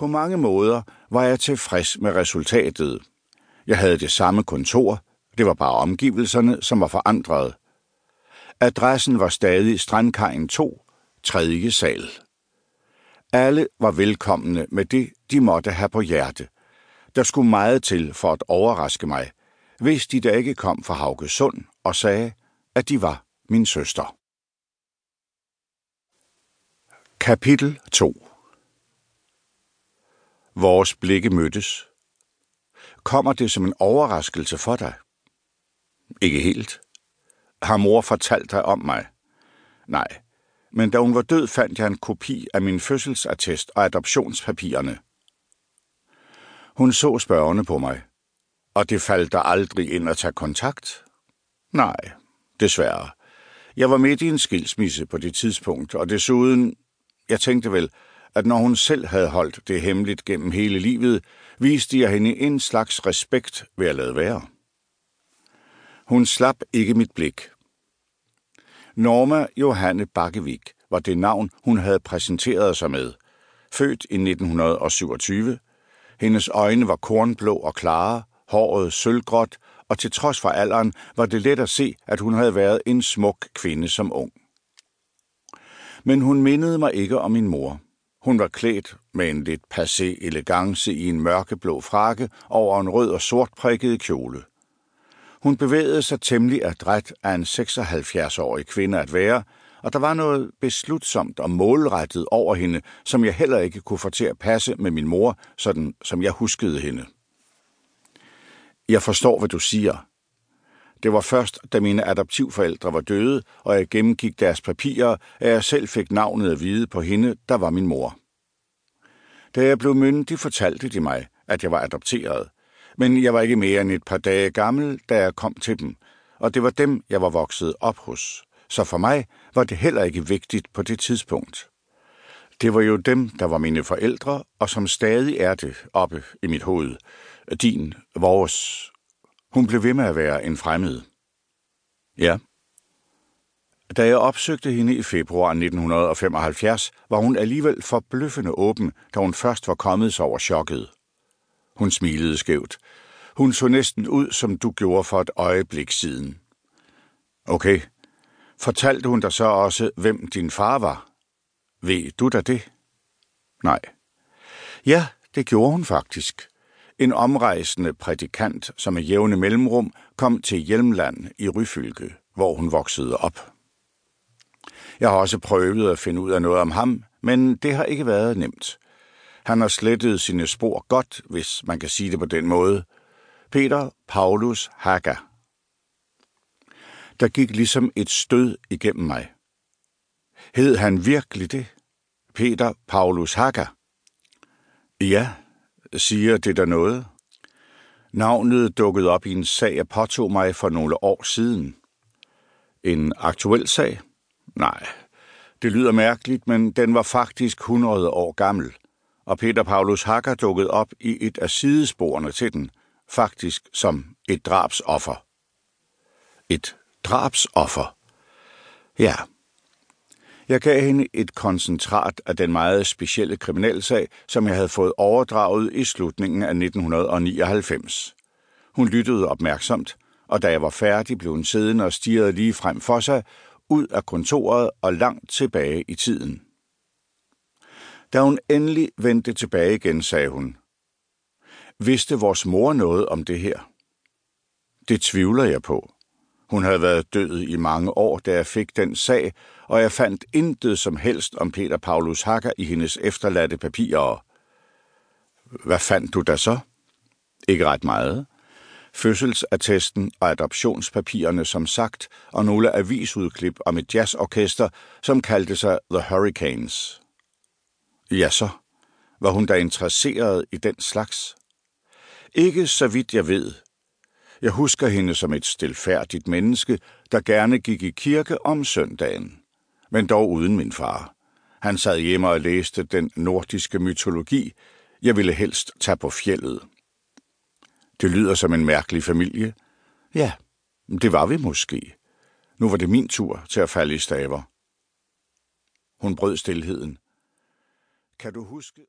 På mange måder var jeg tilfreds med resultatet. Jeg havde det samme kontor, det var bare omgivelserne, som var forandret. Adressen var stadig Strandkajen 2, 3. sal. Alle var velkomne med det, de måtte have på hjerte. Der skulle meget til for at overraske mig, hvis de da ikke kom fra Haugesund og sagde, at de var min søster. Kapitel 2 Vores blikke mødtes. Kommer det som en overraskelse for dig? Ikke helt. Har mor fortalt dig om mig? Nej, men da hun var død, fandt jeg en kopi af min fødselsattest og adoptionspapirerne. Hun så spørgende på mig. Og det faldt der aldrig ind at tage kontakt? Nej, desværre. Jeg var midt i en skilsmisse på det tidspunkt, og desuden, jeg tænkte vel, at når hun selv havde holdt det hemmeligt gennem hele livet, viste jeg hende en slags respekt ved at lade være. Hun slap ikke mit blik. Norma Johanne Bakkevik var det navn, hun havde præsenteret sig med. Født i 1927. Hendes øjne var kornblå og klare, håret sølvgråt, og til trods for alderen var det let at se, at hun havde været en smuk kvinde som ung. Men hun mindede mig ikke om min mor. Hun var klædt med en lidt passé elegance i en mørkeblå frakke over en rød og sort prikket kjole. Hun bevægede sig temmelig adræt af en 76-årig kvinde at være, og der var noget beslutsomt og målrettet over hende, som jeg heller ikke kunne få til at passe med min mor, sådan som jeg huskede hende. Jeg forstår, hvad du siger. Det var først, da mine adoptivforældre var døde, og jeg gennemgik deres papirer, at jeg selv fik navnet at vide på hende, der var min mor. Da jeg blev myndig, fortalte de mig, at jeg var adopteret, men jeg var ikke mere end et par dage gammel, da jeg kom til dem, og det var dem, jeg var vokset op hos. Så for mig var det heller ikke vigtigt på det tidspunkt. Det var jo dem, der var mine forældre, og som stadig er det oppe i mit hoved. Din, vores. Hun blev ved med at være en fremmed. Ja. Da jeg opsøgte hende i februar 1975, var hun alligevel forbløffende åben, da hun først var kommet sig over chokket. Hun smilede skævt. Hun så næsten ud, som du gjorde for et øjeblik siden. Okay. Fortalte hun dig så også, hvem din far var? Ved du da det? Nej. Ja, det gjorde hun faktisk. En omrejsende prædikant, som i jævne mellemrum kom til Hjelmland i Ryfylke, hvor hun voksede op. Jeg har også prøvet at finde ud af noget om ham, men det har ikke været nemt. Han har slettet sine spor godt, hvis man kan sige det på den måde. Peter Paulus Haga. Der gik ligesom et stød igennem mig. Hed han virkelig det? Peter Paulus Haga? Ja, siger det der noget. Navnet dukkede op i en sag, jeg påtog mig for nogle år siden. En aktuel sag? Nej, det lyder mærkeligt, men den var faktisk 100 år gammel og Peter Paulus Hacker dukkede op i et af sidesporene til den, faktisk som et drabsoffer. Et drabsoffer? Ja. Jeg gav hende et koncentrat af den meget specielle kriminalsag, som jeg havde fået overdraget i slutningen af 1999. Hun lyttede opmærksomt, og da jeg var færdig, blev hun siddende og stirrede lige frem for sig, ud af kontoret og langt tilbage i tiden. Da hun endelig vendte tilbage igen, sagde hun, Vidste vores mor noget om det her? Det tvivler jeg på. Hun havde været død i mange år, da jeg fik den sag, og jeg fandt intet som helst om Peter Paulus Hacker i hendes efterladte papirer. Hvad fandt du da så? Ikke ret meget. Fødselsattesten og adoptionspapirerne som sagt, og nogle avisudklip om et jazzorkester, som kaldte sig The Hurricanes. Ja så, var hun da interesseret i den slags? Ikke så vidt jeg ved. Jeg husker hende som et stilfærdigt menneske, der gerne gik i kirke om søndagen. Men dog uden min far. Han sad hjemme og læste den nordiske mytologi. Jeg ville helst tage på fjellet. Det lyder som en mærkelig familie. Ja, det var vi måske. Nu var det min tur til at falde i staver. Hun brød stilheden. Kan du huske